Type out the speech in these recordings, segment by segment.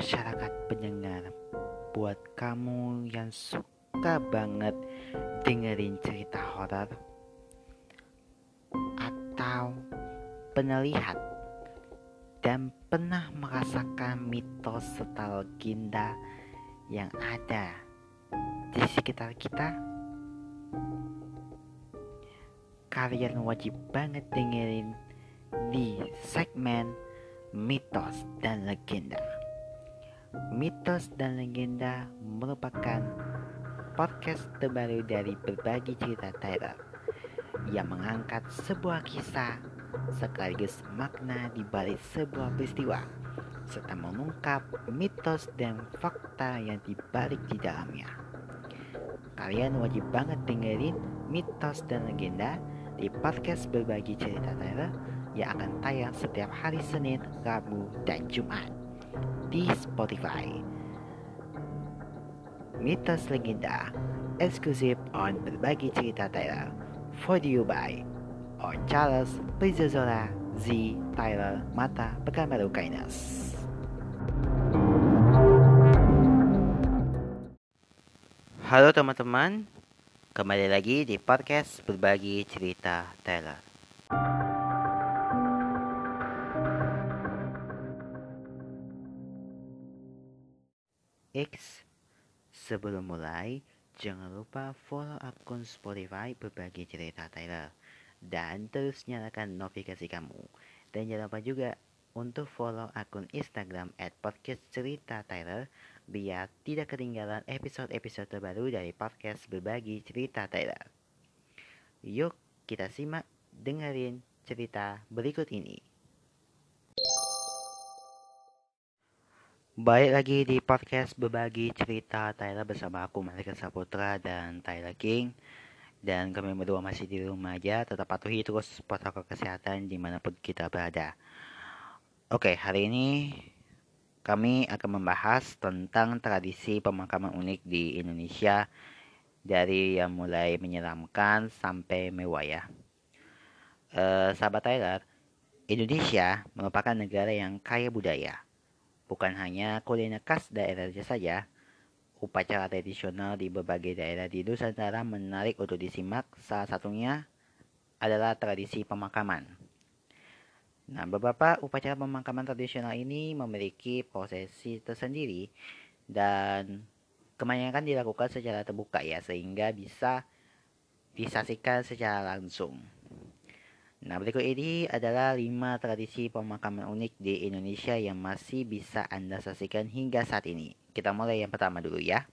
masyarakat pendengar, buat kamu yang suka banget dengerin cerita horor atau penelihat dan pernah merasakan mitos serta legenda yang ada di sekitar kita, kalian wajib banget dengerin di segmen mitos dan legenda. Mitos dan legenda merupakan podcast terbaru dari berbagi cerita Tyler yang mengangkat sebuah kisah sekaligus makna di balik sebuah peristiwa serta mengungkap mitos dan fakta yang dibalik di dalamnya. Kalian wajib banget dengerin mitos dan legenda di podcast berbagi cerita Tyler yang akan tayang setiap hari Senin, Rabu, dan Jumat di Spotify. Mitos Legenda eksklusif on berbagi cerita Tyler for you by on Charles Prizozola Z Tyler Mata Pekanbaru Kainas. Halo teman-teman, kembali lagi di podcast berbagi cerita Tyler. X Sebelum mulai, jangan lupa follow akun Spotify berbagi cerita Tyler dan terus nyalakan notifikasi kamu. Dan jangan lupa juga untuk follow akun Instagram at podcast cerita Tyler biar tidak ketinggalan episode-episode terbaru dari podcast berbagi cerita Tyler. Yuk kita simak dengerin cerita berikut ini. Baik lagi di podcast berbagi cerita. Tyler bersama aku Malika Saputra dan Tyler King. Dan kami berdua masih di rumah aja Tetap patuhi terus protokol kesehatan di mana pun kita berada. Oke hari ini kami akan membahas tentang tradisi pemakaman unik di Indonesia Dari yang mulai menyeramkan sampai mewah ya. Uh, Sahabat Tyler Indonesia merupakan negara yang kaya budaya Bukan hanya kuliner khas daerah saja, upacara tradisional di berbagai daerah di Nusantara menarik untuk disimak. Salah satunya adalah tradisi pemakaman. Nah, beberapa upacara pemakaman tradisional ini memiliki prosesi tersendiri dan kebanyakan dilakukan secara terbuka ya, sehingga bisa disaksikan secara langsung. Nah, berikut ini adalah 5 tradisi pemakaman unik di Indonesia yang masih bisa Anda saksikan hingga saat ini. Kita mulai yang pertama dulu ya.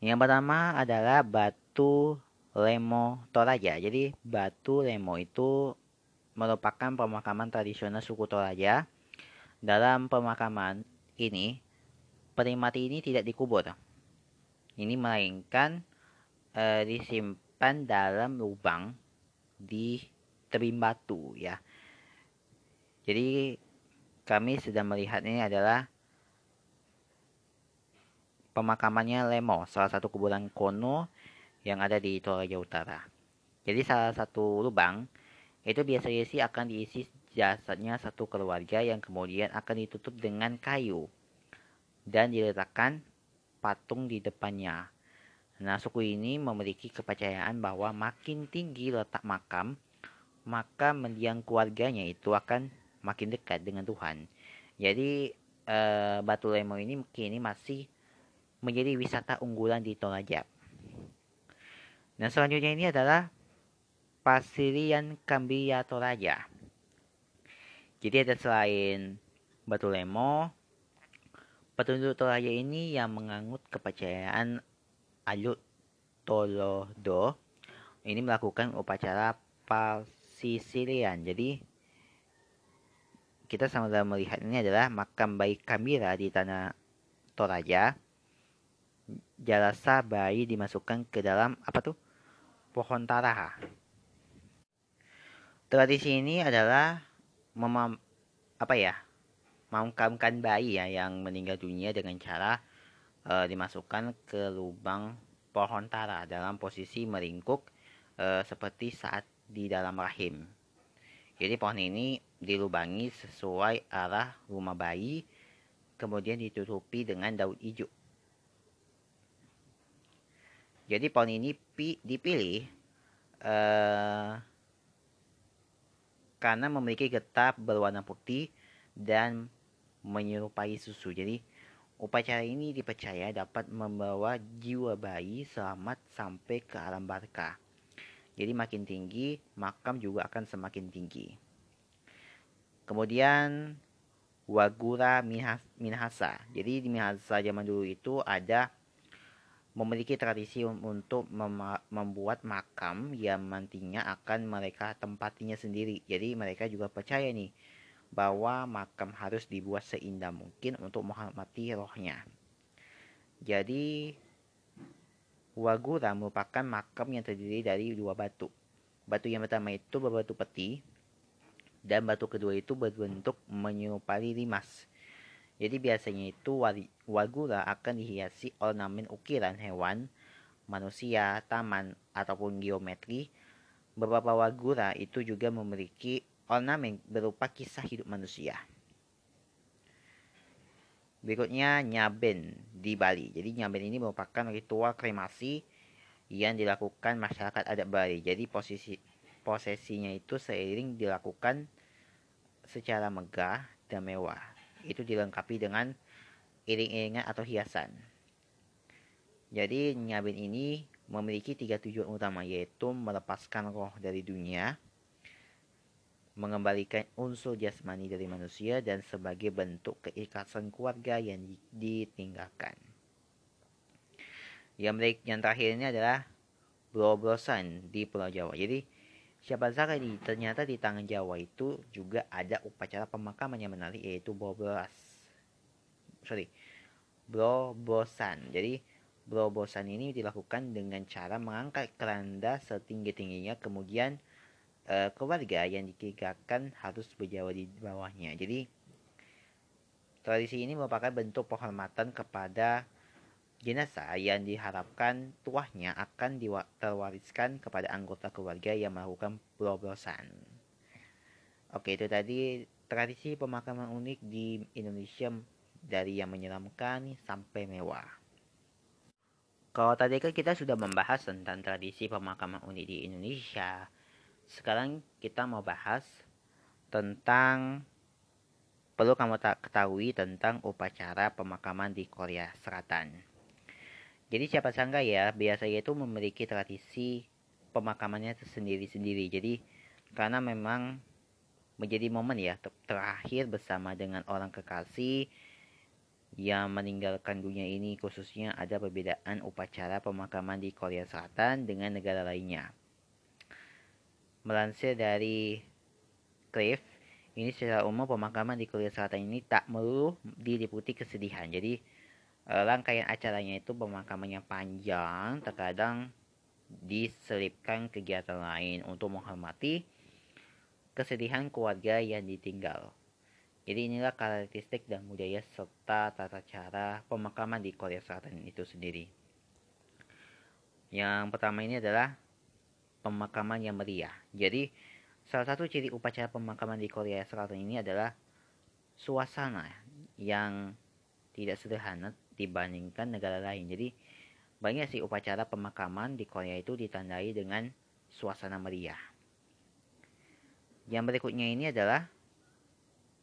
Yang pertama adalah Batu Lemo Toraja. Jadi, Batu Lemo itu merupakan pemakaman tradisional suku Toraja. Dalam pemakaman ini, peri mati ini tidak dikubur. Ini melainkan e, disimpan dalam lubang di tebing batu ya. Jadi kami sedang melihat ini adalah pemakamannya Lemo, salah satu kuburan kuno yang ada di Toraja Utara. Jadi salah satu lubang itu biasanya sih akan diisi jasadnya satu keluarga yang kemudian akan ditutup dengan kayu dan diletakkan patung di depannya. Nah, suku ini memiliki kepercayaan bahwa makin tinggi letak makam, maka mendiang keluarganya itu akan makin dekat dengan Tuhan. Jadi, e, Batu Lemo ini kini masih menjadi wisata unggulan di Toraja. Nah, selanjutnya ini adalah Pasirian Kambia Toraja. Jadi ada selain Batu Lemo, penduduk Toraja ini yang menganut kepercayaan Ayut Tolodo ini melakukan upacara pasisilian. Jadi kita sama-sama melihat ini adalah makam bayi Kamira di tanah Toraja. Jalasa bayi dimasukkan ke dalam apa tuh? Pohon taraha. Tradisi ini adalah memam, apa ya? Memakamkan bayi ya yang meninggal dunia dengan cara e, dimasukkan ke lubang pohon tara dalam posisi meringkuk e, seperti saat di dalam rahim. Jadi pohon ini dilubangi sesuai arah rumah bayi kemudian ditutupi dengan daun hijau. Jadi pohon ini dipilih uh, karena memiliki getah berwarna putih dan menyerupai susu. Jadi upacara ini dipercaya dapat membawa jiwa bayi selamat sampai ke alam barkah. Jadi makin tinggi, makam juga akan semakin tinggi. Kemudian Wagura Minahasa. Jadi di Minahasa zaman dulu itu ada memiliki tradisi untuk membuat makam yang nantinya akan mereka tempatinya sendiri. Jadi mereka juga percaya nih bahwa makam harus dibuat seindah mungkin untuk menghormati rohnya. Jadi Wagura merupakan makam yang terdiri dari dua batu. Batu yang pertama itu berbatu peti dan batu kedua itu berbentuk menyerupai limas. Jadi biasanya itu wagura akan dihiasi ornamen ukiran hewan, manusia, taman, ataupun geometri. Beberapa wagura itu juga memiliki ornamen berupa kisah hidup manusia. Berikutnya nyaben di Bali. Jadi nyaben ini merupakan ritual kremasi yang dilakukan masyarakat adat Bali. Jadi posisi posesinya itu seiring dilakukan secara megah dan mewah itu dilengkapi dengan iring-iringan atau hiasan. Jadi nyabin ini memiliki tiga tujuan utama yaitu melepaskan roh dari dunia, mengembalikan unsur jasmani dari manusia dan sebagai bentuk keikhlasan keluarga yang ditinggalkan. Yang, yang terakhir ini adalah blobrosan di Pulau Jawa. Jadi Siapa sangka di ternyata di tangan Jawa itu juga ada upacara pemakaman yang menarik yaitu bobras. Sorry, brobosan. Jadi brobosan ini dilakukan dengan cara mengangkat keranda setinggi-tingginya kemudian e, keluarga yang dikirakan harus berjawa di bawahnya. Jadi tradisi ini merupakan bentuk penghormatan kepada Jenazah yang diharapkan tuahnya akan terwariskan kepada anggota keluarga yang melakukan pelobrosan. Oke, itu tadi tradisi pemakaman unik di Indonesia dari yang menyeramkan sampai mewah. Kalau tadi kan kita sudah membahas tentang tradisi pemakaman unik di Indonesia, sekarang kita mau bahas tentang perlu kamu ketahui tentang upacara pemakaman di Korea Selatan. Jadi siapa sangka ya, biasanya itu memiliki tradisi pemakamannya sendiri-sendiri. Jadi karena memang menjadi momen ya terakhir bersama dengan orang kekasih yang meninggalkan dunia ini khususnya ada perbedaan upacara pemakaman di Korea Selatan dengan negara lainnya. Melansir dari Cliff, ini secara umum pemakaman di Korea Selatan ini tak melulu diliputi kesedihan. Jadi Eh, rangkaian acaranya itu pemakamannya panjang, terkadang diselipkan kegiatan lain untuk menghormati kesedihan keluarga yang ditinggal. Jadi inilah karakteristik dan budaya serta tata cara pemakaman di Korea Selatan itu sendiri. Yang pertama ini adalah pemakaman yang meriah. Jadi salah satu ciri upacara pemakaman di Korea Selatan ini adalah suasana yang tidak sederhana dibandingkan negara lain. Jadi banyak sih upacara pemakaman di Korea itu ditandai dengan suasana meriah. Yang berikutnya ini adalah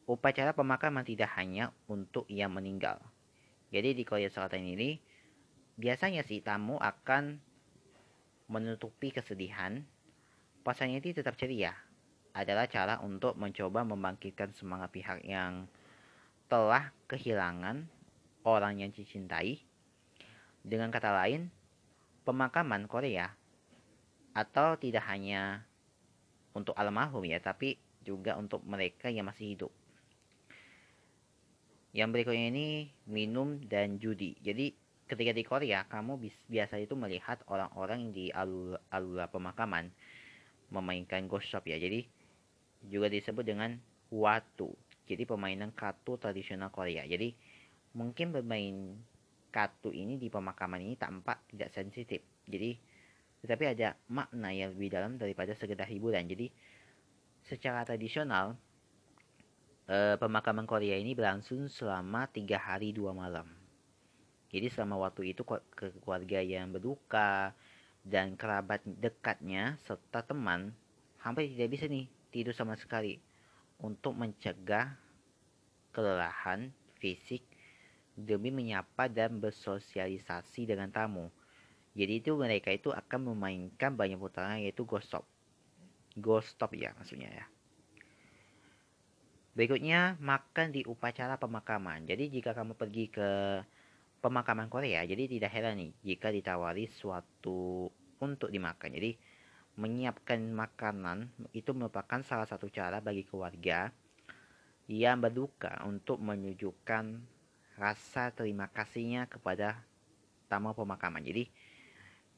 upacara pemakaman tidak hanya untuk yang meninggal. Jadi di Korea Selatan ini biasanya sih tamu akan menutupi kesedihan. Pasalnya itu tetap ceria adalah cara untuk mencoba membangkitkan semangat pihak yang telah kehilangan orang yang dicintai. Dengan kata lain, pemakaman Korea atau tidak hanya untuk almarhum ya, tapi juga untuk mereka yang masih hidup. Yang berikutnya ini minum dan judi. Jadi ketika di Korea kamu biasa itu melihat orang-orang di alur pemakaman memainkan ghost shop ya. Jadi juga disebut dengan watu. Jadi permainan kartu tradisional Korea. Jadi mungkin bermain kartu ini di pemakaman ini tampak tidak sensitif. Jadi tetapi ada makna yang lebih dalam daripada sekedar hiburan. Jadi secara tradisional e, pemakaman Korea ini berlangsung selama tiga hari dua malam. Jadi selama waktu itu ke keluarga yang berduka dan kerabat dekatnya serta teman hampir tidak bisa nih tidur sama sekali untuk mencegah kelelahan fisik demi menyapa dan bersosialisasi dengan tamu. Jadi itu mereka itu akan memainkan banyak putaran yaitu ghost stop. Ghost stop ya maksudnya ya. Berikutnya makan di upacara pemakaman. Jadi jika kamu pergi ke pemakaman Korea. Jadi tidak heran nih jika ditawari suatu untuk dimakan. Jadi menyiapkan makanan itu merupakan salah satu cara bagi keluarga yang berduka untuk menunjukkan rasa terima kasihnya kepada tamu pemakaman. Jadi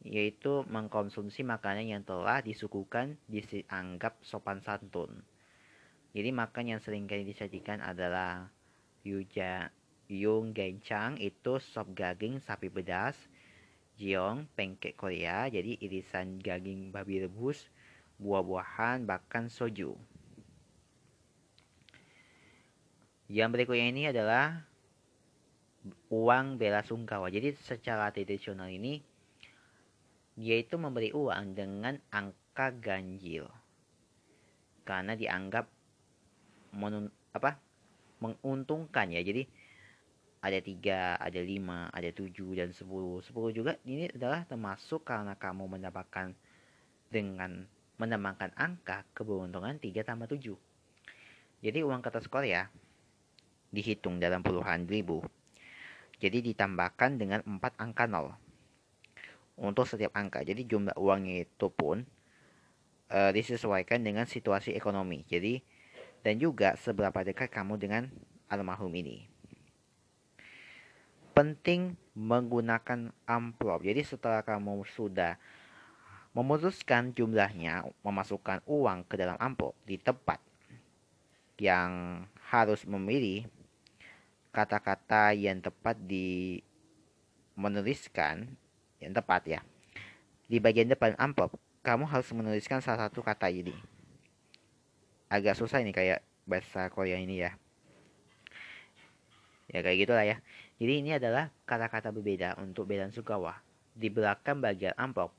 yaitu mengkonsumsi makanan yang telah disuguhkan dianggap sopan santun. Jadi makan yang sering kali disajikan adalah yuja Yung Gencang itu sop daging sapi pedas. Jiong pancake Korea jadi irisan daging babi rebus, buah-buahan bahkan soju. Yang berikutnya ini adalah uang bela sungkawa. Jadi secara tradisional ini yaitu memberi uang dengan angka ganjil karena dianggap menun, apa menguntungkan ya. Jadi ada tiga, ada lima, ada tujuh dan sepuluh. Sepuluh juga ini adalah termasuk karena kamu mendapatkan dengan menambahkan angka keberuntungan tiga tambah tujuh. Jadi uang kertas Korea dihitung dalam puluhan ribu. Jadi ditambahkan dengan empat angka nol untuk setiap angka. Jadi jumlah uangnya itu pun uh, disesuaikan dengan situasi ekonomi. Jadi dan juga seberapa dekat kamu dengan almarhum ini penting menggunakan amplop. Jadi setelah kamu sudah memutuskan jumlahnya, memasukkan uang ke dalam amplop di tempat yang harus memilih kata-kata yang tepat di menuliskan yang tepat ya. Di bagian depan amplop, kamu harus menuliskan salah satu kata ini. Agak susah ini kayak bahasa Korea ini ya. Ya kayak gitulah ya. Jadi ini adalah kata-kata berbeda untuk Belan Sukawa. Di belakang bagian amplop,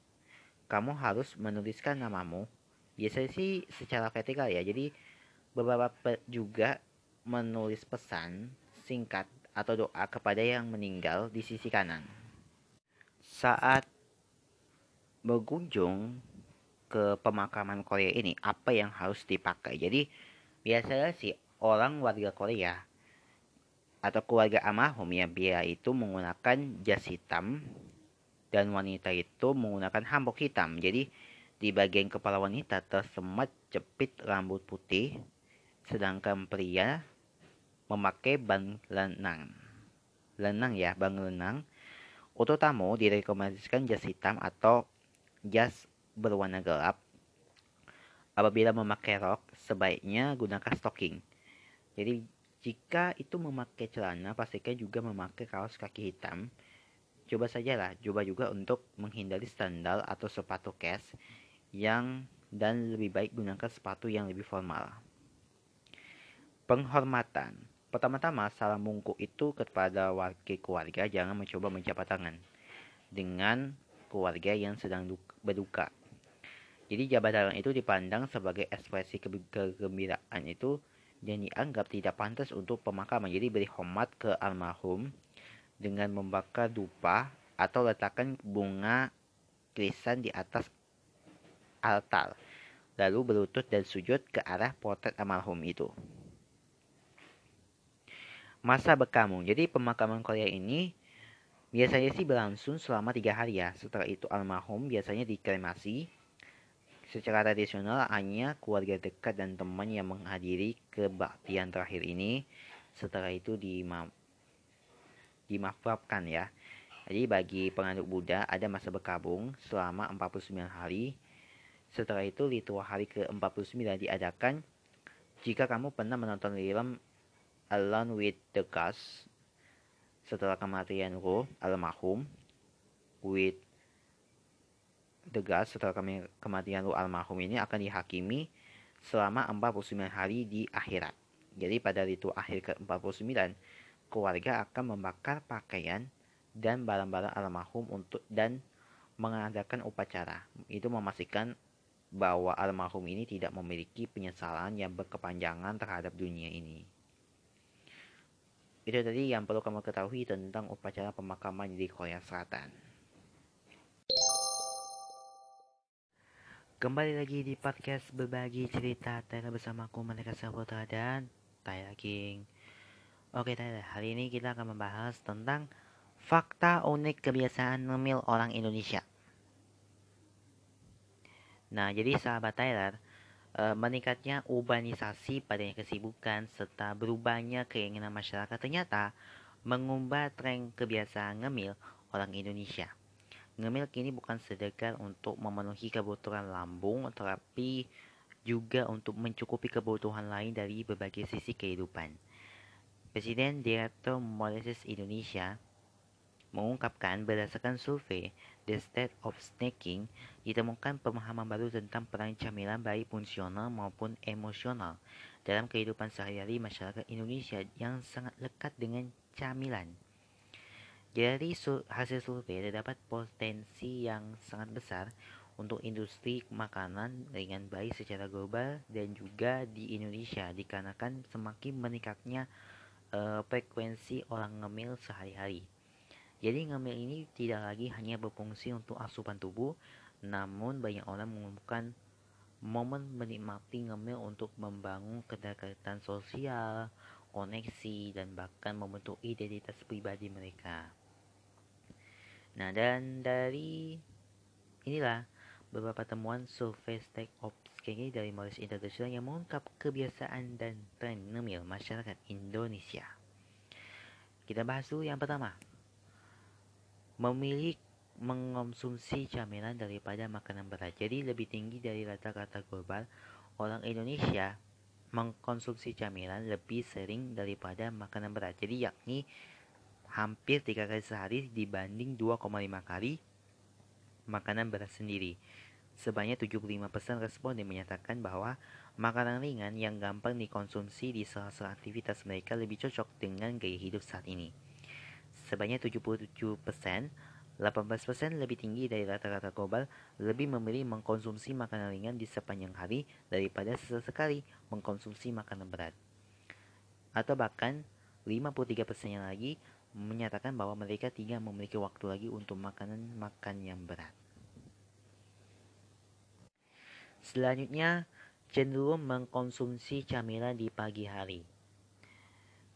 kamu harus menuliskan namamu. Biasanya sih secara vertikal ya. Jadi beberapa juga menulis pesan singkat atau doa kepada yang meninggal di sisi kanan. Saat berkunjung ke pemakaman Korea ini, apa yang harus dipakai? Jadi biasanya sih orang warga Korea atau keluarga almarhum ya dia itu menggunakan jas hitam dan wanita itu menggunakan hanbok hitam. Jadi di bagian kepala wanita tersemat jepit rambut putih sedangkan pria memakai ban lenang. Lenang ya, ban lenang. Untuk tamu direkomendasikan jas hitam atau jas berwarna gelap. Apabila memakai rok, sebaiknya gunakan stocking. Jadi jika itu memakai celana, pastikan juga memakai kaos kaki hitam. Coba sajalah, coba juga untuk menghindari sandal atau sepatu cast yang dan lebih baik gunakan sepatu yang lebih formal. Penghormatan. Pertama-tama, salam mungkuk itu kepada warga keluarga jangan mencoba menjabat tangan dengan keluarga yang sedang berduka. Jadi jabat tangan itu dipandang sebagai ekspresi kegembiraan itu yang dianggap tidak pantas untuk pemakaman. Jadi beri hormat ke almarhum dengan membakar dupa atau letakkan bunga krisan di atas altar. Lalu berlutut dan sujud ke arah potret almarhum itu. Masa berkamu. Jadi pemakaman Korea ini biasanya sih berlangsung selama tiga hari ya. Setelah itu almarhum biasanya dikremasi Secara tradisional, hanya keluarga dekat dan teman yang menghadiri kebaktian terakhir ini. Setelah itu dimaafkan ya. Jadi bagi penganut Buddha ada masa berkabung selama 49 hari. Setelah itu ritual hari ke-49 diadakan jika kamu pernah menonton film Alone with the Gods setelah kematian roh almarhum with tegas setelah kematian Lu almarhum ini akan dihakimi selama 49 hari di akhirat. Jadi pada ritual akhir ke-49, keluarga akan membakar pakaian dan barang-barang almarhum untuk dan mengadakan upacara. Itu memastikan bahwa almarhum ini tidak memiliki penyesalan yang berkepanjangan terhadap dunia ini. Itu tadi yang perlu kamu ketahui tentang upacara pemakaman di Korea Selatan. Kembali lagi di podcast berbagi cerita Tyler bersama aku Mereka Saputra dan Tyler King. Oke Tyler, hari ini kita akan membahas tentang fakta unik kebiasaan ngemil orang Indonesia. Nah, jadi sahabat Tyler, e, meningkatnya urbanisasi pada kesibukan serta berubahnya keinginan masyarakat ternyata mengubah tren kebiasaan ngemil orang Indonesia. Ngemil kini bukan sekedar untuk memenuhi kebutuhan lambung, tetapi juga untuk mencukupi kebutuhan lain dari berbagai sisi kehidupan. Presiden Direktur Moleses Indonesia mengungkapkan berdasarkan survei The State of Snacking ditemukan pemahaman baru tentang peran camilan baik fungsional maupun emosional dalam kehidupan sehari-hari masyarakat Indonesia yang sangat lekat dengan camilan. Dari hasil survei terdapat potensi yang sangat besar untuk industri makanan dengan baik secara global dan juga di Indonesia dikarenakan semakin meningkatnya uh, frekuensi orang ngemil sehari-hari. Jadi ngemil ini tidak lagi hanya berfungsi untuk asupan tubuh, namun banyak orang menemukan momen menikmati ngemil untuk membangun kedekatan sosial, koneksi, dan bahkan membentuk identitas pribadi mereka. Nah, dan dari inilah beberapa temuan survei Stack of Skenge dari Morris International yang mengungkap kebiasaan dan tren ngemil masyarakat Indonesia. Kita bahas dulu yang pertama. Memilih mengonsumsi camilan daripada makanan berat. Jadi lebih tinggi dari rata-rata global, orang Indonesia mengkonsumsi camilan lebih sering daripada makanan berat. Jadi yakni hampir tiga kali sehari dibanding 2,5 kali makanan berat sendiri. Sebanyak 75% responden menyatakan bahwa makanan ringan yang gampang dikonsumsi di sela-sela aktivitas mereka lebih cocok dengan gaya hidup saat ini. Sebanyak 77%, 18% lebih tinggi dari rata-rata global lebih memilih mengkonsumsi makanan ringan di sepanjang hari daripada sesekali mengkonsumsi makanan berat. Atau bahkan 53% yang lagi menyatakan bahwa mereka tidak memiliki waktu lagi untuk makanan makan yang berat. Selanjutnya, cenderung mengkonsumsi camilan di pagi hari.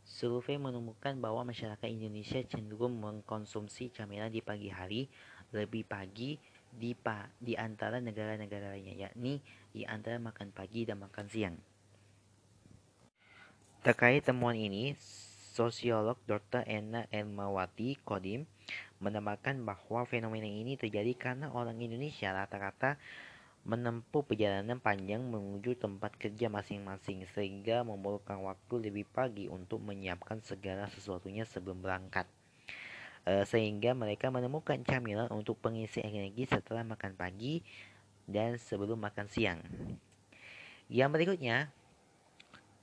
Survei menemukan bahwa masyarakat Indonesia cenderung mengkonsumsi camilan di pagi hari lebih pagi di, pa, di antara negara-negara lainnya, yakni di antara makan pagi dan makan siang. Terkait temuan ini, Sosiolog Dr. Ena Elmawati Kodim menambahkan bahwa fenomena ini terjadi karena orang Indonesia rata-rata menempuh perjalanan panjang menuju tempat kerja masing-masing sehingga memerlukan waktu lebih pagi untuk menyiapkan segala sesuatunya sebelum berangkat. E, sehingga mereka menemukan camilan untuk pengisi energi setelah makan pagi dan sebelum makan siang. Yang berikutnya,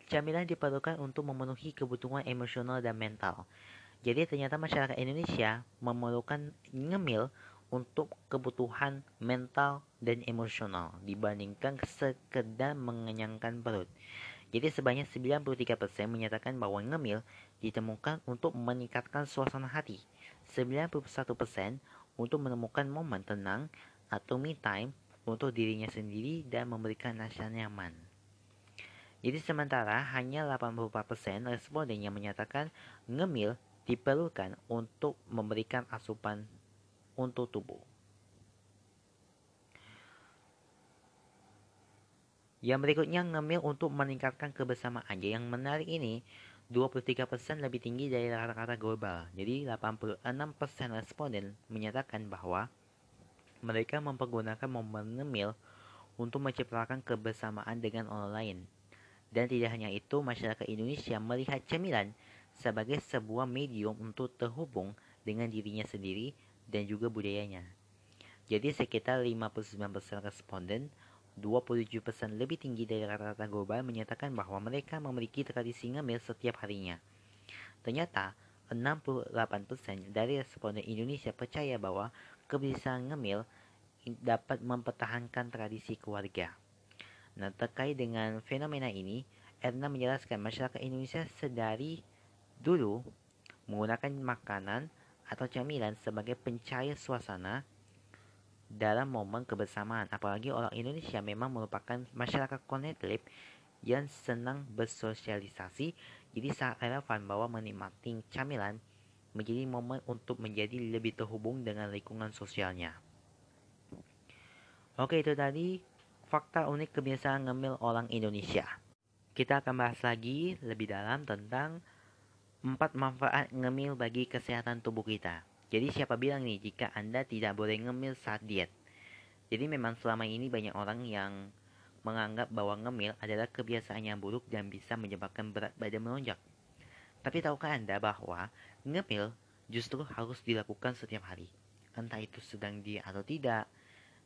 Camilan diperlukan untuk memenuhi kebutuhan emosional dan mental. Jadi ternyata masyarakat Indonesia memerlukan ngemil untuk kebutuhan mental dan emosional dibandingkan sekedar mengenyangkan perut. Jadi sebanyak 93% menyatakan bahwa ngemil ditemukan untuk meningkatkan suasana hati. 91% untuk menemukan momen tenang atau me time untuk dirinya sendiri dan memberikan rasa nyaman. Jadi sementara hanya 84% responden yang menyatakan ngemil diperlukan untuk memberikan asupan untuk tubuh. Yang berikutnya ngemil untuk meningkatkan kebersamaan. Jadi yang menarik ini 23% lebih tinggi dari rata-rata global. Jadi 86% responden menyatakan bahwa mereka mempergunakan momen ngemil untuk menciptakan kebersamaan dengan orang lain dan tidak hanya itu, masyarakat Indonesia melihat cemilan sebagai sebuah medium untuk terhubung dengan dirinya sendiri dan juga budayanya. Jadi sekitar 59% responden 27% lebih tinggi dari rata-rata global menyatakan bahwa mereka memiliki tradisi ngemil setiap harinya. Ternyata, 68% dari responden Indonesia percaya bahwa kebiasaan ngemil dapat mempertahankan tradisi keluarga. Nah, terkait dengan fenomena ini, Erna menjelaskan masyarakat Indonesia sedari dulu menggunakan makanan atau camilan sebagai pencahaya suasana dalam momen kebersamaan. Apalagi orang Indonesia memang merupakan masyarakat connected yang senang bersosialisasi. Jadi sangat relevan bahwa menikmati camilan menjadi momen untuk menjadi lebih terhubung dengan lingkungan sosialnya. Oke itu tadi fakta unik kebiasaan ngemil orang Indonesia. Kita akan bahas lagi lebih dalam tentang empat manfaat ngemil bagi kesehatan tubuh kita. Jadi siapa bilang nih jika Anda tidak boleh ngemil saat diet? Jadi memang selama ini banyak orang yang menganggap bahwa ngemil adalah kebiasaan yang buruk dan bisa menyebabkan berat badan melonjak. Tapi tahukah Anda bahwa ngemil justru harus dilakukan setiap hari? Entah itu sedang diet atau tidak.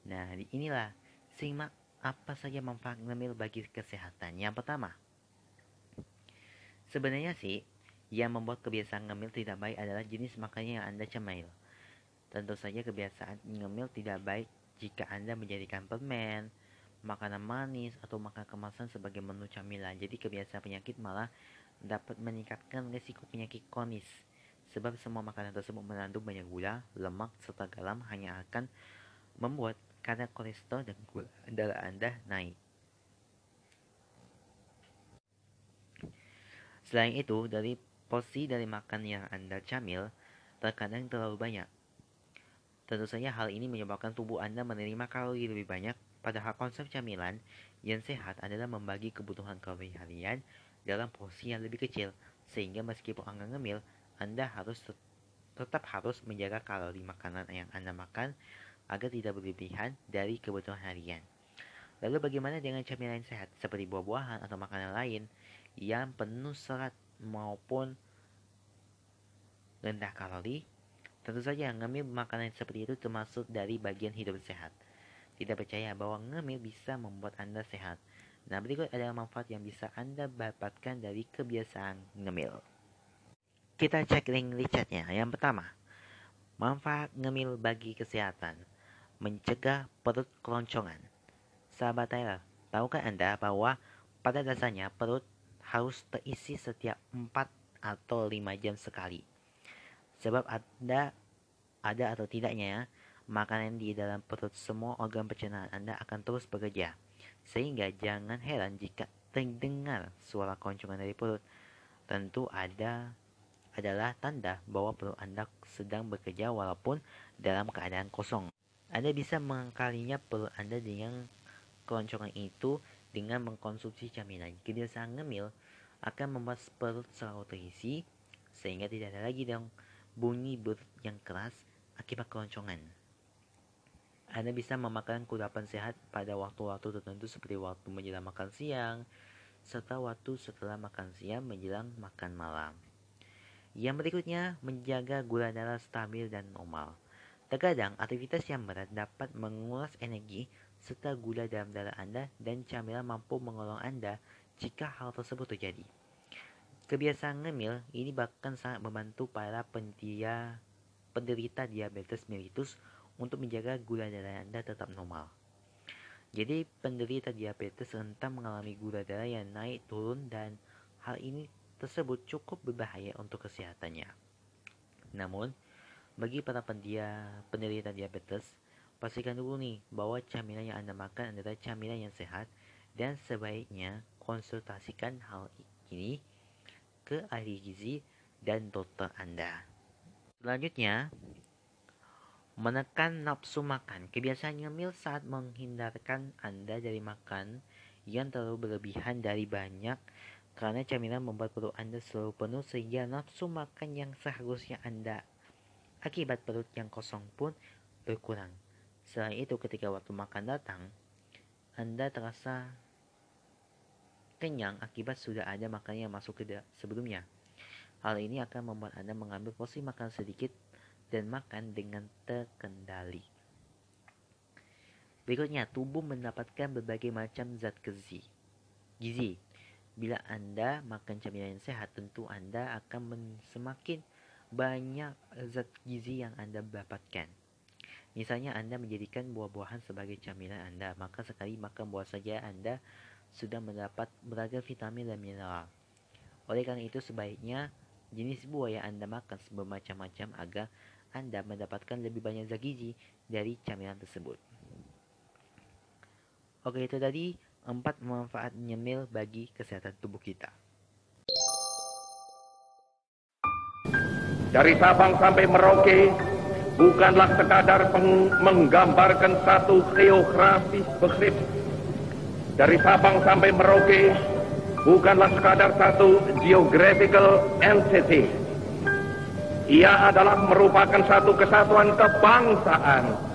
Nah, inilah simak apa saja manfaat ngemil bagi kesehatan. Yang pertama, sebenarnya sih yang membuat kebiasaan ngemil tidak baik adalah jenis makanan yang Anda cemil. Tentu saja kebiasaan ngemil tidak baik jika Anda menjadikan permen, makanan manis, atau makan kemasan sebagai menu camilan. Jadi kebiasaan penyakit malah dapat meningkatkan risiko penyakit kronis. Sebab semua makanan tersebut mengandung banyak gula, lemak, serta garam hanya akan membuat kadar kolesterol dan gula darah Anda naik. Selain itu, dari Porsi dari makan yang Anda camil terkadang terlalu banyak. Tentu saja hal ini menyebabkan tubuh Anda menerima kalori lebih banyak, padahal konsep camilan yang sehat adalah membagi kebutuhan kalori harian dalam porsi yang lebih kecil, sehingga meskipun Anda ngemil, Anda harus tetap harus menjaga kalori makanan yang Anda makan agar tidak berlebihan dari kebutuhan harian. Lalu bagaimana dengan camilan sehat seperti buah-buahan atau makanan lain yang penuh serat maupun rendah kalori, tentu saja ngemil makanan seperti itu termasuk dari bagian hidup sehat. Tidak percaya bahwa ngemil bisa membuat Anda sehat. Nah, berikut adalah manfaat yang bisa Anda dapatkan dari kebiasaan ngemil. Kita cek link Richardnya. Yang pertama, manfaat ngemil bagi kesehatan. Mencegah perut keloncongan. Sahabat Tyler, tahukah Anda bahwa pada dasarnya perut harus terisi setiap 4 atau 5 jam sekali. Sebab ada ada atau tidaknya makanan di dalam perut semua organ pencernaan Anda akan terus bekerja. Sehingga jangan heran jika terdengar suara koncongan dari perut. Tentu ada adalah tanda bahwa perut Anda sedang bekerja walaupun dalam keadaan kosong. Anda bisa mengakalinya perut Anda dengan keloncongan itu dengan mengkonsumsi camilan. Kebiasaan ngemil akan membuat perut selalu terisi sehingga tidak ada lagi dong bunyi perut yang keras akibat keloncongan. Anda bisa memakan kudapan sehat pada waktu-waktu tertentu seperti waktu menjelang makan siang, serta waktu setelah makan siang menjelang makan malam. Yang berikutnya, menjaga gula darah stabil dan normal. Terkadang, aktivitas yang berat dapat menguras energi serta gula dalam darah Anda dan camilan mampu menolong Anda jika hal tersebut terjadi. Kebiasaan ngemil ini bahkan sangat membantu para pendia, penderita diabetes mellitus untuk menjaga gula darah Anda tetap normal. Jadi penderita diabetes rentan mengalami gula darah yang naik turun dan hal ini tersebut cukup berbahaya untuk kesehatannya. Namun, bagi para pendia, penderita diabetes, Pastikan dulu nih bahwa camilan yang Anda makan adalah camilan yang sehat dan sebaiknya konsultasikan hal ini ke ahli gizi dan dokter Anda. Selanjutnya, menekan nafsu makan. Kebiasaan ngemil saat menghindarkan Anda dari makan yang terlalu berlebihan dari banyak karena camilan membuat perut Anda selalu penuh sehingga nafsu makan yang seharusnya Anda akibat perut yang kosong pun berkurang. Selain itu, ketika waktu makan datang, Anda terasa kenyang akibat sudah ada makanan yang masuk ke sebelumnya. Hal ini akan membuat Anda mengambil porsi makan sedikit dan makan dengan terkendali. Berikutnya, tubuh mendapatkan berbagai macam zat gizi. Gizi. Bila Anda makan camilan yang sehat, tentu Anda akan semakin banyak zat gizi yang Anda dapatkan. Misalnya Anda menjadikan buah-buahan sebagai camilan Anda, maka sekali makan buah saja Anda sudah mendapat beragam vitamin dan mineral. Oleh karena itu sebaiknya jenis buah yang Anda makan bermacam-macam agar Anda mendapatkan lebih banyak zat gizi dari camilan tersebut. Oke, itu tadi empat manfaat nyemil bagi kesehatan tubuh kita. Dari Sabang sampai Merauke bukanlah sekadar menggambarkan satu geografis begrip. Dari Sabang sampai Merauke bukanlah sekadar satu geographical entity. Ia adalah merupakan satu kesatuan kebangsaan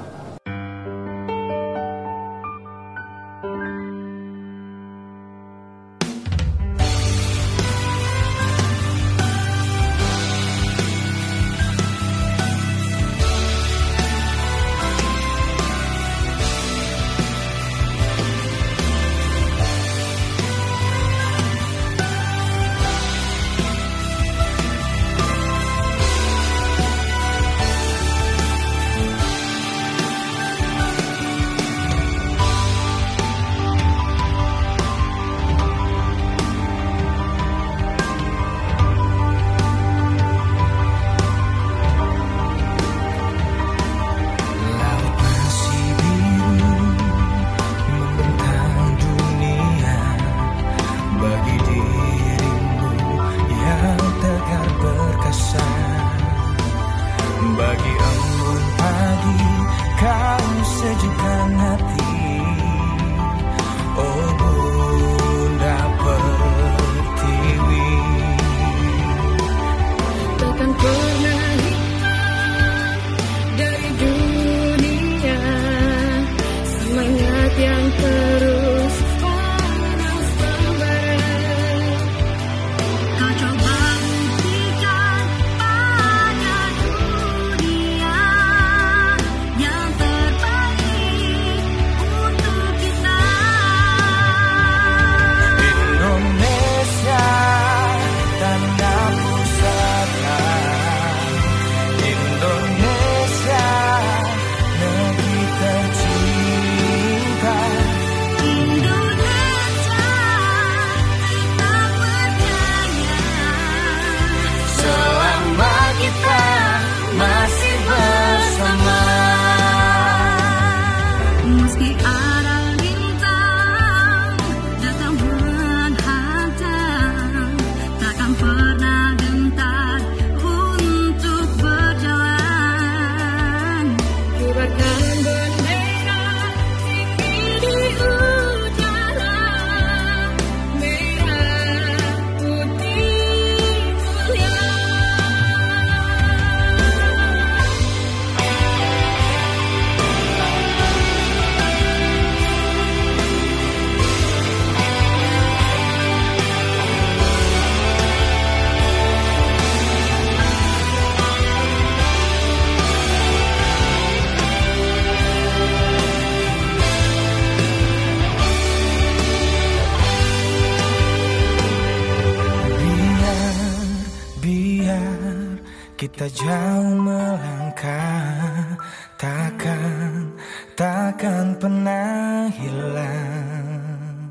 Kita jauh melangkah Takkan, takkan pernah hilang.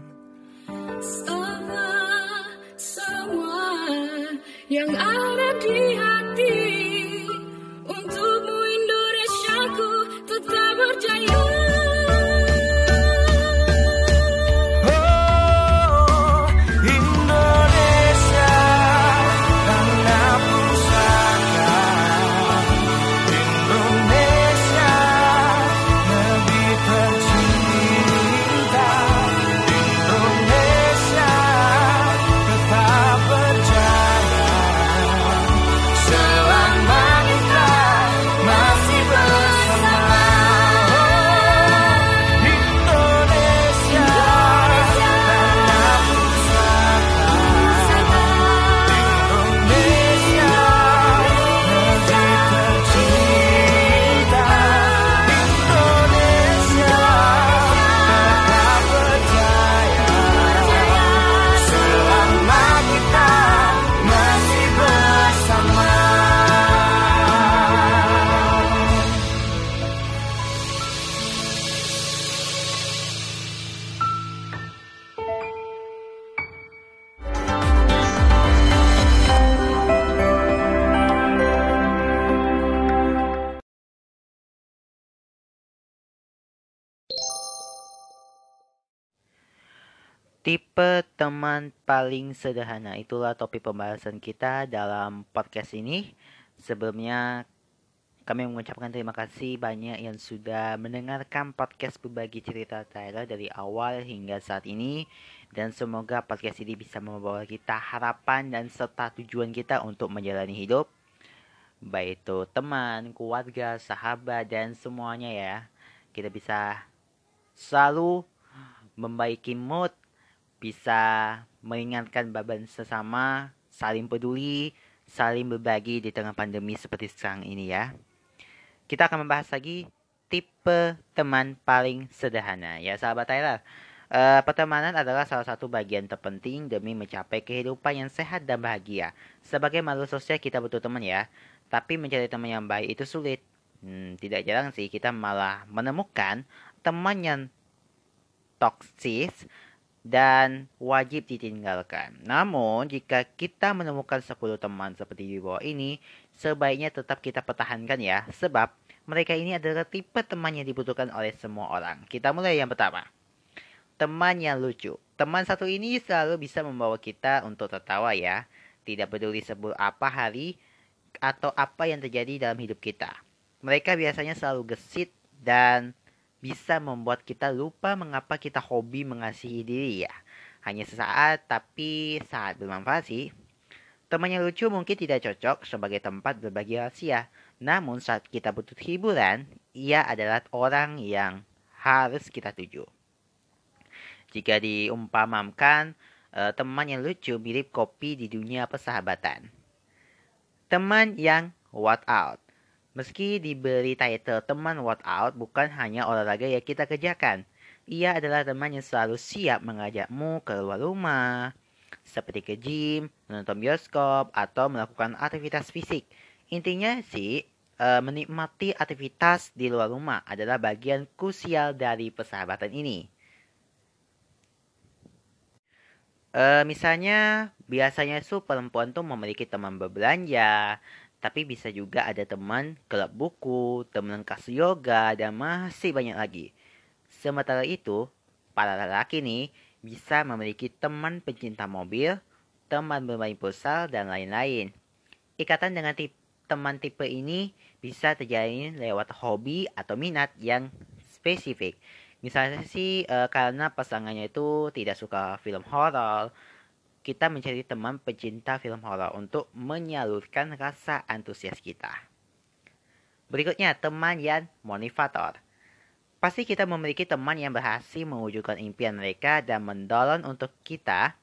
Semua, semua yang ada di Tipe teman paling sederhana itulah topik pembahasan kita dalam podcast ini. Sebelumnya kami mengucapkan terima kasih banyak yang sudah mendengarkan podcast berbagi cerita Tyler dari awal hingga saat ini dan semoga podcast ini bisa membawa kita harapan dan serta tujuan kita untuk menjalani hidup baik itu teman, keluarga, sahabat dan semuanya ya. Kita bisa selalu membaiki mood bisa mengingatkan beban sesama, saling peduli, saling berbagi di tengah pandemi seperti sekarang ini ya. Kita akan membahas lagi tipe teman paling sederhana ya sahabat Tyler. Uh, pertemanan adalah salah satu bagian terpenting demi mencapai kehidupan yang sehat dan bahagia. Sebagai makhluk sosial kita butuh teman ya, tapi mencari teman yang baik itu sulit. Hmm, tidak jarang sih kita malah menemukan teman yang toksis dan wajib ditinggalkan. Namun, jika kita menemukan 10 teman seperti di bawah ini, sebaiknya tetap kita pertahankan ya, sebab mereka ini adalah tipe teman yang dibutuhkan oleh semua orang. Kita mulai yang pertama. Teman yang lucu. Teman satu ini selalu bisa membawa kita untuk tertawa ya. Tidak peduli sebut apa hari atau apa yang terjadi dalam hidup kita. Mereka biasanya selalu gesit dan bisa membuat kita lupa mengapa kita hobi mengasihi diri ya. Hanya sesaat, tapi saat bermanfaat sih. Teman yang lucu mungkin tidak cocok sebagai tempat berbagi rahasia. Namun saat kita butuh hiburan, ia adalah orang yang harus kita tuju. Jika diumpamakan, eh, teman yang lucu mirip kopi di dunia persahabatan. Teman yang what out. Meski diberi title teman workout, bukan hanya olahraga yang kita kerjakan. Ia adalah teman yang selalu siap mengajakmu keluar rumah, seperti ke gym, menonton bioskop, atau melakukan aktivitas fisik. Intinya sih, e, menikmati aktivitas di luar rumah adalah bagian krusial dari persahabatan ini. E, misalnya, biasanya su perempuan tuh memiliki teman berbelanja, tapi bisa juga ada teman klub buku, teman kelas yoga, dan masih banyak lagi. Sementara itu, para lelaki nih bisa memiliki teman pencinta mobil, teman bermain futsal, dan lain-lain. Ikatan dengan tip teman tipe ini bisa terjadi lewat hobi atau minat yang spesifik. Misalnya sih e, karena pasangannya itu tidak suka film horor, kita mencari teman pecinta film horor untuk menyalurkan rasa antusias kita. Berikutnya, teman yang motivator. Pasti kita memiliki teman yang berhasil mewujudkan impian mereka dan mendorong untuk kita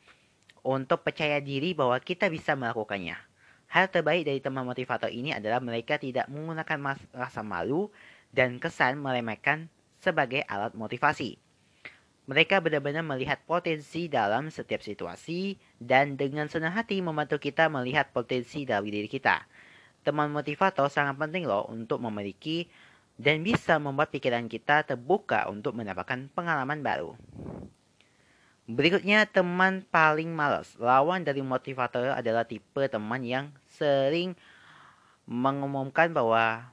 untuk percaya diri bahwa kita bisa melakukannya. Hal terbaik dari teman motivator ini adalah mereka tidak menggunakan rasa malu dan kesan meremehkan sebagai alat motivasi. Mereka benar-benar melihat potensi dalam setiap situasi dan dengan senang hati membantu kita melihat potensi dari diri kita. Teman motivator sangat penting loh untuk memiliki dan bisa membuat pikiran kita terbuka untuk mendapatkan pengalaman baru. Berikutnya, teman paling malas. Lawan dari motivator adalah tipe teman yang sering mengumumkan bahwa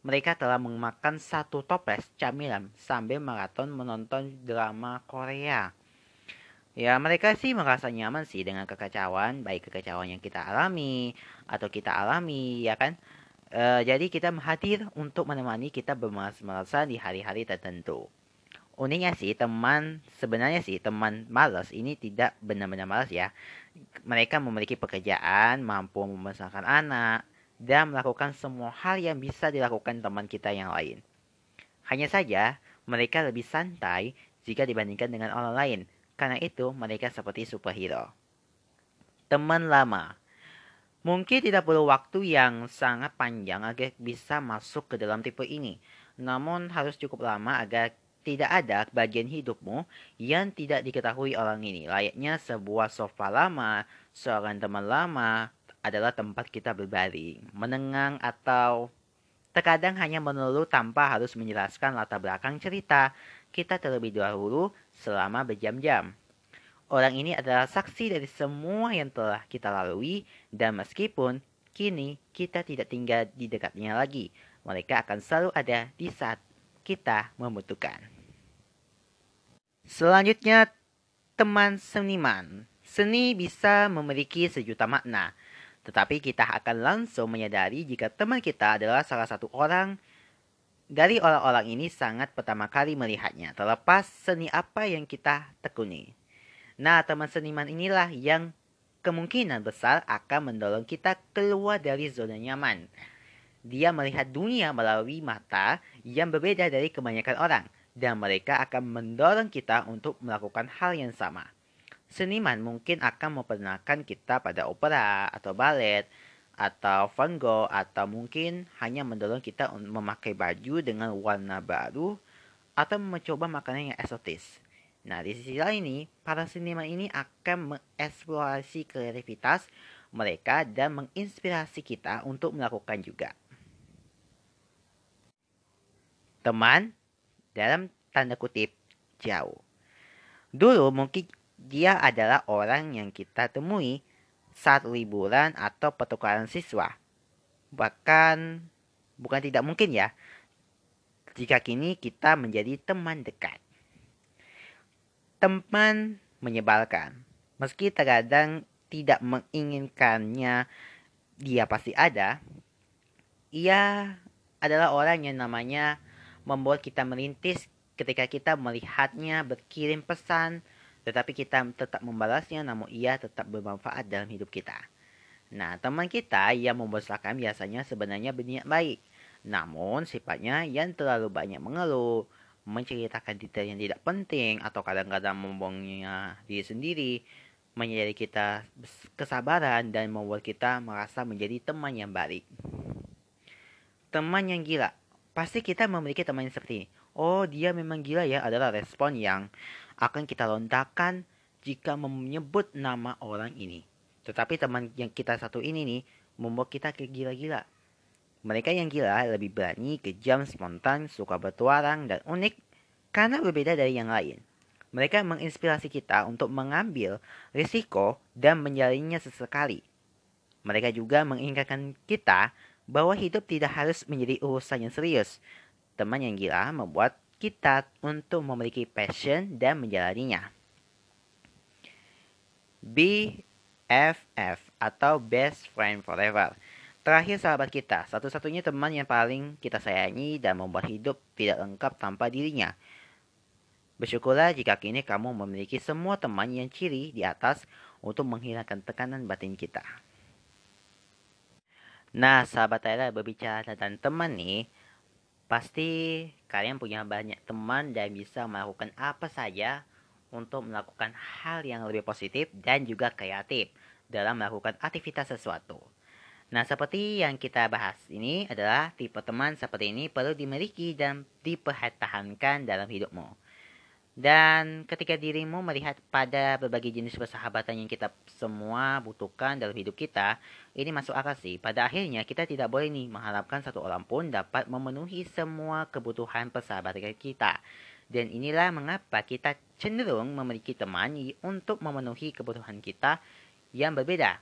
mereka telah memakan satu toples camilan sambil maraton menonton drama Korea. Ya, mereka sih merasa nyaman sih dengan kekacauan, baik kekacauan yang kita alami atau kita alami, ya kan? E, jadi kita hadir untuk menemani kita bermalas-malasan di hari-hari tertentu. Uniknya sih, teman sebenarnya sih teman malas ini tidak benar-benar malas ya. Mereka memiliki pekerjaan, mampu membesarkan anak, dan melakukan semua hal yang bisa dilakukan teman kita yang lain. Hanya saja, mereka lebih santai jika dibandingkan dengan orang lain. Karena itu, mereka seperti superhero. Teman lama Mungkin tidak perlu waktu yang sangat panjang agar bisa masuk ke dalam tipe ini. Namun harus cukup lama agar tidak ada bagian hidupmu yang tidak diketahui orang ini. Layaknya sebuah sofa lama, seorang teman lama, adalah tempat kita berbaring, menengang atau terkadang hanya mengeluh tanpa harus menjelaskan latar belakang cerita kita terlebih dahulu selama berjam-jam. Orang ini adalah saksi dari semua yang telah kita lalui dan meskipun kini kita tidak tinggal di dekatnya lagi, mereka akan selalu ada di saat kita membutuhkan. Selanjutnya, teman seniman. Seni bisa memiliki sejuta makna, tetapi kita akan langsung menyadari jika teman kita adalah salah satu orang dari orang-orang ini sangat pertama kali melihatnya, terlepas seni apa yang kita tekuni. Nah, teman seniman inilah yang kemungkinan besar akan mendorong kita keluar dari zona nyaman. Dia melihat dunia melalui mata yang berbeda dari kebanyakan orang, dan mereka akan mendorong kita untuk melakukan hal yang sama. Seniman mungkin akan memperkenalkan kita pada opera atau balet, atau Van Gogh, atau mungkin hanya mendorong kita memakai baju dengan warna baru, atau mencoba makanan yang eksotis. Nah, di sisi lain ini, para seniman ini akan mengeksplorasi kreativitas mereka dan menginspirasi kita untuk melakukan juga. Teman, dalam tanda kutip, jauh. Dulu mungkin dia adalah orang yang kita temui saat liburan atau pertukaran siswa. Bahkan bukan tidak mungkin ya, jika kini kita menjadi teman dekat. Teman menyebalkan. Meski terkadang tidak menginginkannya dia pasti ada, ia adalah orang yang namanya membuat kita merintis ketika kita melihatnya berkirim pesan tetapi kita tetap membalasnya namun ia tetap bermanfaat dalam hidup kita. Nah, teman kita yang membosankan biasanya sebenarnya berniat baik. Namun, sifatnya yang terlalu banyak mengeluh, menceritakan detail yang tidak penting, atau kadang-kadang membuangnya diri sendiri, menjadi kita kesabaran dan membuat kita merasa menjadi teman yang baik. Teman yang gila. Pasti kita memiliki teman yang seperti ini. Oh, dia memang gila ya adalah respon yang akan kita lontarkan jika menyebut nama orang ini. Tetapi teman yang kita satu ini nih membuat kita gila-gila. Mereka yang gila lebih berani, kejam, spontan, suka bertualang, dan unik karena berbeda dari yang lain. Mereka menginspirasi kita untuk mengambil risiko dan menjalinnya sesekali. Mereka juga mengingatkan kita bahwa hidup tidak harus menjadi urusan yang serius. Teman yang gila membuat kita untuk memiliki passion dan menjalaninya. BFF atau Best Friend Forever. Terakhir sahabat kita, satu-satunya teman yang paling kita sayangi dan membuat hidup tidak lengkap tanpa dirinya. Bersyukurlah jika kini kamu memiliki semua teman yang ciri di atas untuk menghilangkan tekanan batin kita. Nah, sahabat Tyler berbicara tentang teman nih, Pasti kalian punya banyak teman dan bisa melakukan apa saja untuk melakukan hal yang lebih positif dan juga kreatif dalam melakukan aktivitas sesuatu. Nah, seperti yang kita bahas ini adalah tipe teman seperti ini perlu dimiliki dan dipertahankan dalam hidupmu. Dan ketika dirimu melihat pada berbagai jenis persahabatan yang kita semua butuhkan dalam hidup kita, ini masuk akal sih. Pada akhirnya kita tidak boleh nih mengharapkan satu orang pun dapat memenuhi semua kebutuhan persahabatan kita. Dan inilah mengapa kita cenderung memiliki teman untuk memenuhi kebutuhan kita yang berbeda.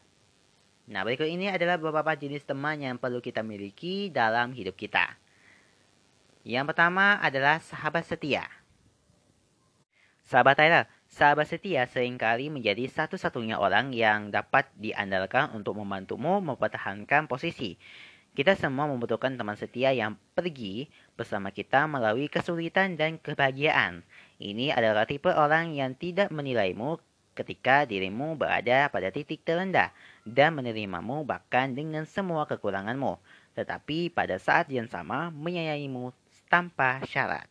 Nah, berikut ini adalah beberapa jenis teman yang perlu kita miliki dalam hidup kita. Yang pertama adalah sahabat setia. Sahabat Tyler, sahabat setia sering kali menjadi satu-satunya orang yang dapat diandalkan untuk membantumu mempertahankan posisi. Kita semua membutuhkan teman setia yang pergi bersama kita melalui kesulitan dan kebahagiaan. Ini adalah tipe orang yang tidak menilaimu ketika dirimu berada pada titik terendah dan menerimamu bahkan dengan semua kekuranganmu, tetapi pada saat yang sama menyayangimu tanpa syarat.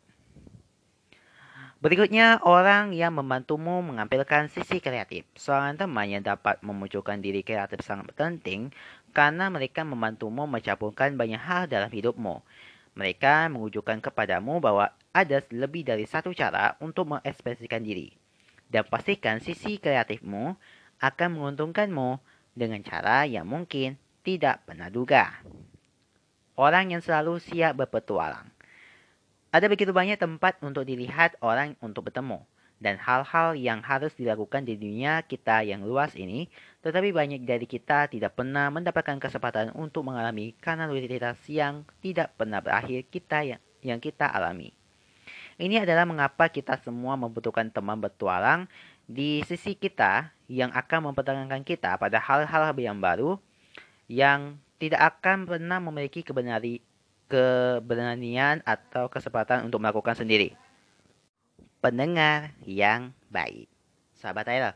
Berikutnya, orang yang membantumu mengampilkan sisi kreatif. Seorang teman yang dapat memunculkan diri kreatif sangat penting karena mereka membantumu mencampurkan banyak hal dalam hidupmu. Mereka menunjukkan kepadamu bahwa ada lebih dari satu cara untuk mengekspresikan diri. Dan pastikan sisi kreatifmu akan menguntungkanmu dengan cara yang mungkin tidak pernah duga. Orang yang selalu siap berpetualang. Ada begitu banyak tempat untuk dilihat orang untuk bertemu dan hal-hal yang harus dilakukan di dunia kita yang luas ini, tetapi banyak dari kita tidak pernah mendapatkan kesempatan untuk mengalami karena rutinitas yang tidak pernah berakhir kita yang, yang kita alami. Ini adalah mengapa kita semua membutuhkan teman bertualang di sisi kita yang akan mempertahankan kita pada hal-hal yang baru yang tidak akan pernah memiliki kebenari, keberanian atau kesempatan untuk melakukan sendiri. Pendengar yang baik. Sahabat Tyler,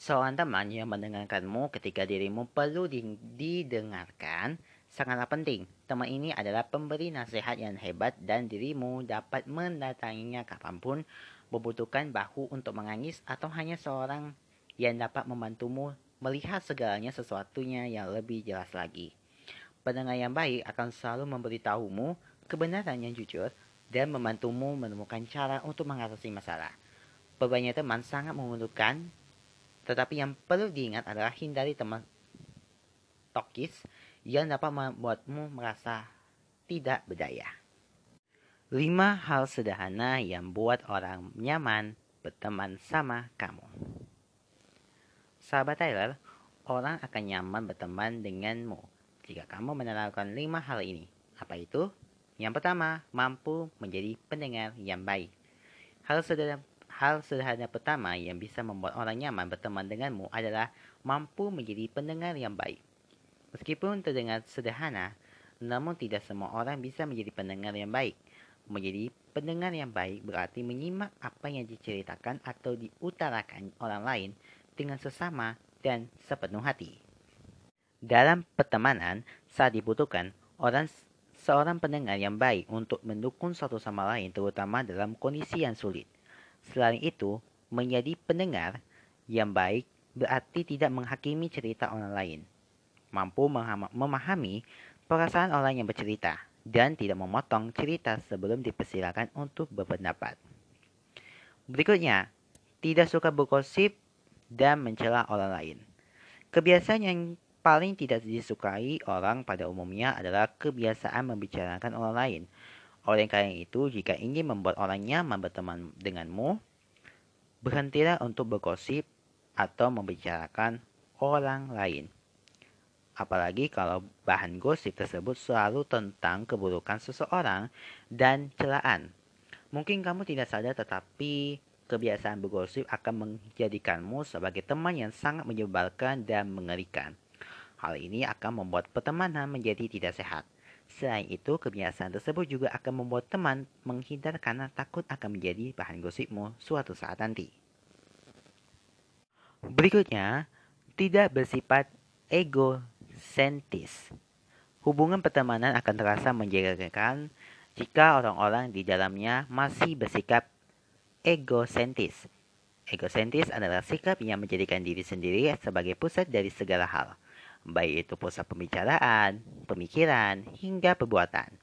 seorang teman yang mendengarkanmu ketika dirimu perlu didengarkan sangatlah penting. Teman ini adalah pemberi nasihat yang hebat dan dirimu dapat mendatanginya kapan pun membutuhkan bahu untuk menangis atau hanya seorang yang dapat membantumu melihat segalanya sesuatunya yang lebih jelas lagi. Pendengar yang baik akan selalu memberitahumu kebenaran yang jujur dan membantumu menemukan cara untuk mengatasi masalah. Berbanyak teman sangat menguntungkan, tetapi yang perlu diingat adalah hindari teman tokis yang dapat membuatmu merasa tidak berdaya. 5 hal sederhana yang buat orang nyaman berteman sama kamu. Sahabat Tyler, orang akan nyaman berteman denganmu jika kamu menerapkan 5 hal ini. Apa itu? Yang pertama, mampu menjadi pendengar yang baik. Hal sederhana, hal sederhana pertama yang bisa membuat orang nyaman berteman denganmu adalah mampu menjadi pendengar yang baik. Meskipun terdengar sederhana, namun tidak semua orang bisa menjadi pendengar yang baik. Menjadi pendengar yang baik berarti menyimak apa yang diceritakan atau diutarakan orang lain dengan sesama dan sepenuh hati. Dalam pertemanan, saat dibutuhkan, orang seorang pendengar yang baik untuk mendukung satu sama lain terutama dalam kondisi yang sulit. Selain itu, menjadi pendengar yang baik berarti tidak menghakimi cerita orang lain. Mampu memahami perasaan orang yang bercerita dan tidak memotong cerita sebelum dipersilakan untuk berpendapat. Berikutnya, tidak suka bergosip dan mencela orang lain. Kebiasaan yang paling tidak disukai orang pada umumnya adalah kebiasaan membicarakan orang lain. Oleh karena itu, jika ingin membuat orang nyaman berteman denganmu, berhentilah untuk bergosip atau membicarakan orang lain apalagi kalau bahan gosip tersebut selalu tentang keburukan seseorang dan celaan. Mungkin kamu tidak sadar tetapi kebiasaan bergosip akan menjadikanmu sebagai teman yang sangat menyebalkan dan mengerikan. Hal ini akan membuat pertemanan menjadi tidak sehat. Selain itu, kebiasaan tersebut juga akan membuat teman menghindar karena takut akan menjadi bahan gosipmu suatu saat nanti. Berikutnya, tidak bersifat ego sentis. Hubungan pertemanan akan terasa menjadikan jika orang-orang di dalamnya masih bersikap egosentis. Egosentis adalah sikap yang menjadikan diri sendiri sebagai pusat dari segala hal, baik itu pusat pembicaraan, pemikiran, hingga perbuatan.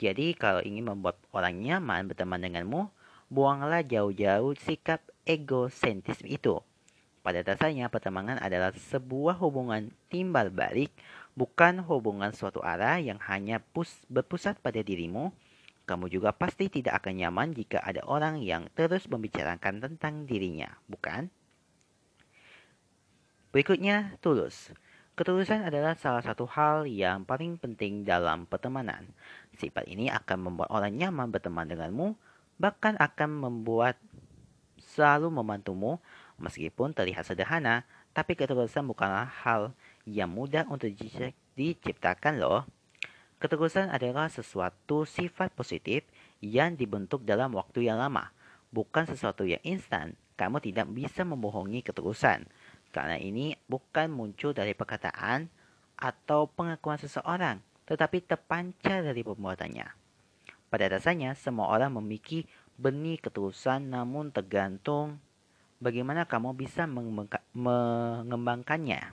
Jadi kalau ingin membuat orang nyaman berteman denganmu, buanglah jauh-jauh sikap egosentis itu. Pada dasarnya, pertemanan adalah sebuah hubungan timbal balik, bukan hubungan suatu arah yang hanya pus berpusat pada dirimu. Kamu juga pasti tidak akan nyaman jika ada orang yang terus membicarakan tentang dirinya, bukan? Berikutnya, tulus. Ketulusan adalah salah satu hal yang paling penting dalam pertemanan. Sifat ini akan membuat orang nyaman berteman denganmu, bahkan akan membuat selalu membantumu Meskipun terlihat sederhana, tapi ketulusan bukanlah hal yang mudah untuk diciptakan loh. Ketulusan adalah sesuatu sifat positif yang dibentuk dalam waktu yang lama, bukan sesuatu yang instan. Kamu tidak bisa membohongi ketulusan, karena ini bukan muncul dari perkataan atau pengakuan seseorang, tetapi terpancar dari perbuatannya. Pada dasarnya, semua orang memiliki benih ketulusan namun tergantung bagaimana kamu bisa mengembangkannya.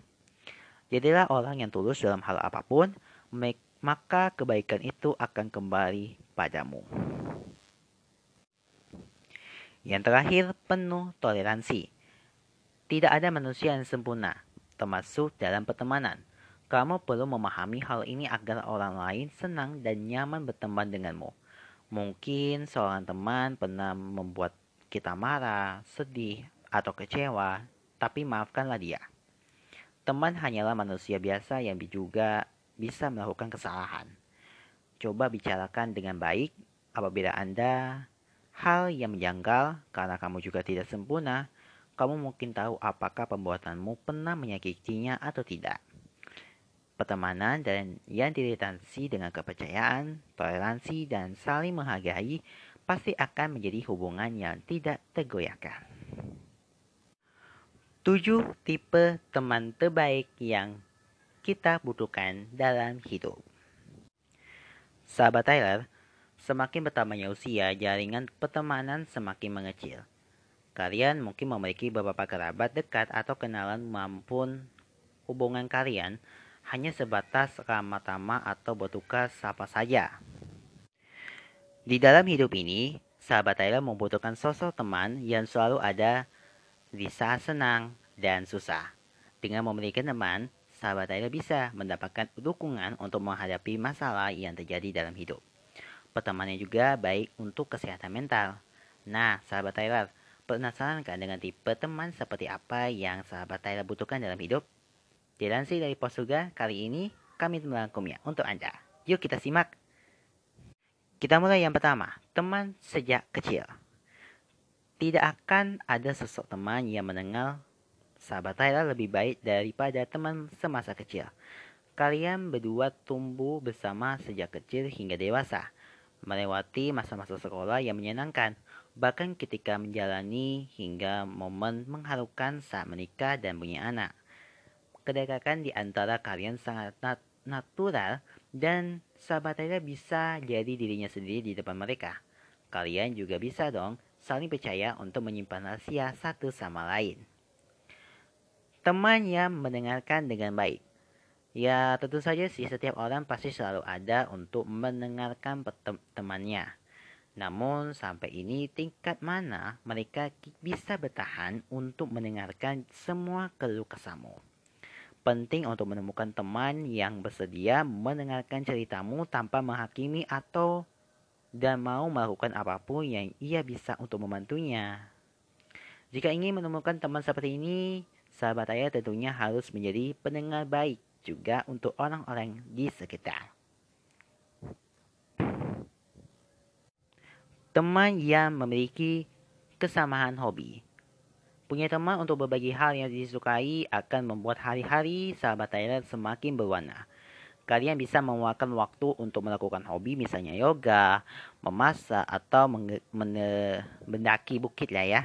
Jadilah orang yang tulus dalam hal apa pun, maka kebaikan itu akan kembali padamu. Yang terakhir, penuh toleransi. Tidak ada manusia yang sempurna, termasuk dalam pertemanan. Kamu perlu memahami hal ini agar orang lain senang dan nyaman berteman denganmu. Mungkin seorang teman pernah membuat kita marah, sedih, atau kecewa, tapi maafkanlah dia. Teman hanyalah manusia biasa yang juga bisa melakukan kesalahan. Coba bicarakan dengan baik apabila Anda hal yang menjanggal karena kamu juga tidak sempurna, kamu mungkin tahu apakah pembuatanmu pernah menyakitinya atau tidak. Pertemanan dan yang diretansi dengan kepercayaan, toleransi, dan saling menghargai pasti akan menjadi hubungan yang tidak tergoyahkan. 7 tipe teman terbaik yang kita butuhkan dalam hidup. Sahabat Tyler, semakin bertambahnya usia, jaringan pertemanan semakin mengecil. Kalian mungkin memiliki beberapa kerabat dekat atau kenalan maupun hubungan kalian hanya sebatas ramah tamah atau bertukar sapa saja. Di dalam hidup ini, sahabat Tyler membutuhkan sosok teman yang selalu ada di saat senang dan susah. Dengan memiliki teman, sahabat Tyler bisa mendapatkan dukungan untuk menghadapi masalah yang terjadi dalam hidup. Pertemanan juga baik untuk kesehatan mental. Nah, sahabat Tyler, Penasaran kan dengan tipe teman seperti apa yang sahabat Tyler butuhkan dalam hidup? Dilansir dari Posuga, kali ini kami merangkumnya untuk Anda. Yuk kita simak. Kita mulai yang pertama, teman sejak kecil. Tidak akan ada sosok teman yang mendengar sahabat Tyler lebih baik daripada teman semasa kecil. Kalian berdua tumbuh bersama sejak kecil hingga dewasa, melewati masa-masa sekolah yang menyenangkan, bahkan ketika menjalani hingga momen mengharukan saat menikah dan punya anak. Kedekatan di antara kalian sangat nat natural dan sahabat bisa jadi dirinya sendiri di depan mereka. Kalian juga bisa dong saling percaya untuk menyimpan rahasia satu sama lain. Teman yang mendengarkan dengan baik. Ya tentu saja sih setiap orang pasti selalu ada untuk mendengarkan temannya. Namun sampai ini tingkat mana mereka bisa bertahan untuk mendengarkan semua keluh kesahmu. Penting untuk menemukan teman yang bersedia mendengarkan ceritamu tanpa menghakimi atau dan mau melakukan apa pun yang ia bisa untuk membantunya. Jika ingin menemukan teman seperti ini, sahabat ayah tentunya harus menjadi pendengar baik juga untuk orang-orang di sekitar. Teman yang memiliki kesamaan hobi. Punya teman untuk berbagi hal yang disukai akan membuat hari-hari sahabat Thailand semakin berwarna. Kalian bisa meluangkan waktu untuk melakukan hobi misalnya yoga, memasak, atau mendaki bukit lah ya.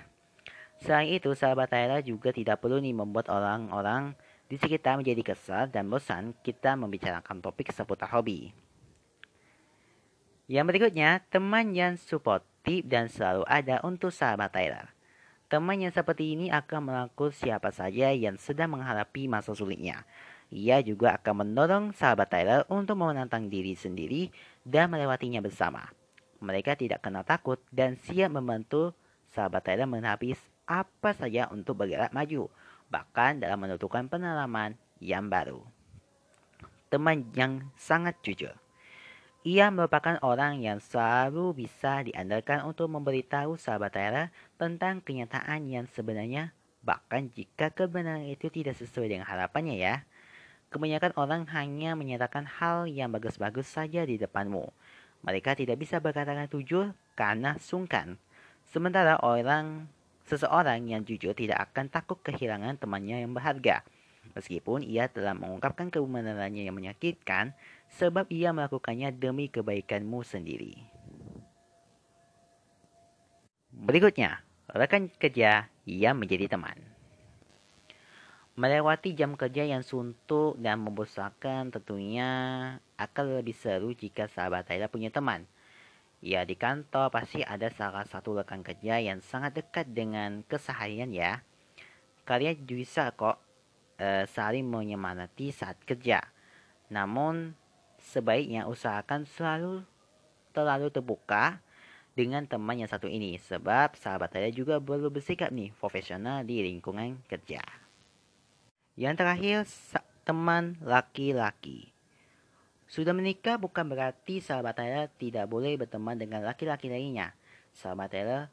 Selain itu, sahabat Thailand juga tidak perlu nih membuat orang-orang di sekitar menjadi kesal dan bosan kita membicarakan topik seputar hobi. Yang berikutnya, teman yang suportif dan selalu ada untuk sahabat Tyler. Teman yang seperti ini akan melangkul siapa saja yang sedang menghadapi masa sulitnya. Ia juga akan mendorong sahabat Tyler untuk menantang diri sendiri dan melewatinya bersama. Mereka tidak kenal takut dan siap membantu sahabat Tyler menghadapi apa saja untuk bergerak maju, bahkan dalam menentukan pengalaman yang baru. Teman yang sangat jujur. Ia merupakan orang yang selalu bisa diandalkan untuk memberitahu sahabat Tyler tentang kenyataan yang sebenarnya, bahkan jika kebenaran itu tidak sesuai dengan harapannya ya. Kebanyakan orang hanya menyatakan hal yang bagus-bagus saja di depanmu. Mereka tidak bisa berkata jujur karena sungkan. Sementara orang seseorang yang jujur tidak akan takut kehilangan temannya yang berharga. Meskipun ia telah mengungkapkan kebenarannya yang menyakitkan, sebab ia melakukannya demi kebaikanmu sendiri. Berikutnya, rekan kerja yang menjadi teman. Melewati jam kerja yang suntuk dan membosankan tentunya akan lebih seru jika sahabat Tyler punya teman. Ya di kantor pasti ada salah satu rekan kerja yang sangat dekat dengan keseharian ya. Kalian bisa kok e, saling menyemangati saat kerja. Namun sebaiknya usahakan selalu terlalu terbuka dengan teman yang satu ini sebab sahabat saya juga perlu bersikap nih profesional di lingkungan kerja. Yang terakhir, teman laki-laki. Sudah menikah bukan berarti sahabat saya tidak boleh berteman dengan laki-laki lainnya. Sahabat saya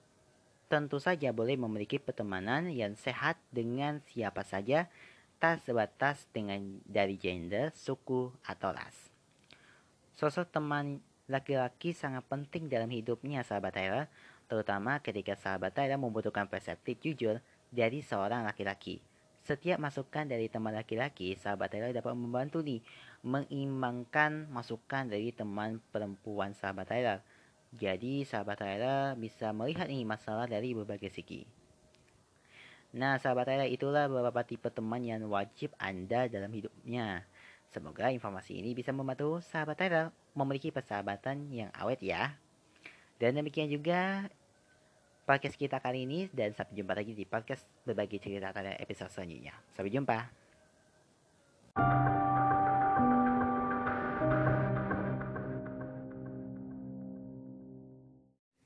tentu saja boleh memiliki pertemanan yang sehat dengan siapa saja, tak sebatas dengan dari gender, suku, atau ras. Sosok teman laki-laki sangat penting dalam hidupnya sahabat Tyler, terutama ketika sahabat Tyler membutuhkan persepsi jujur dari seorang laki-laki. Setiap masukan dari teman laki-laki, sahabat Tyler dapat membantu nih mengimbangkan masukan dari teman perempuan sahabat Tyler. Jadi sahabat Tyler bisa melihat nih masalah dari berbagai segi. Nah, sahabat Tyler itulah beberapa tipe teman yang wajib Anda dalam hidupnya. Semoga informasi ini bisa membantu sahabat Tyler memiliki persahabatan yang awet ya. Dan demikian juga podcast kita kali ini dan sampai jumpa lagi di podcast berbagi cerita pada episode selanjutnya. Sampai jumpa.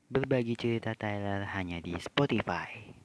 Berbagi cerita Tyler hanya di Spotify.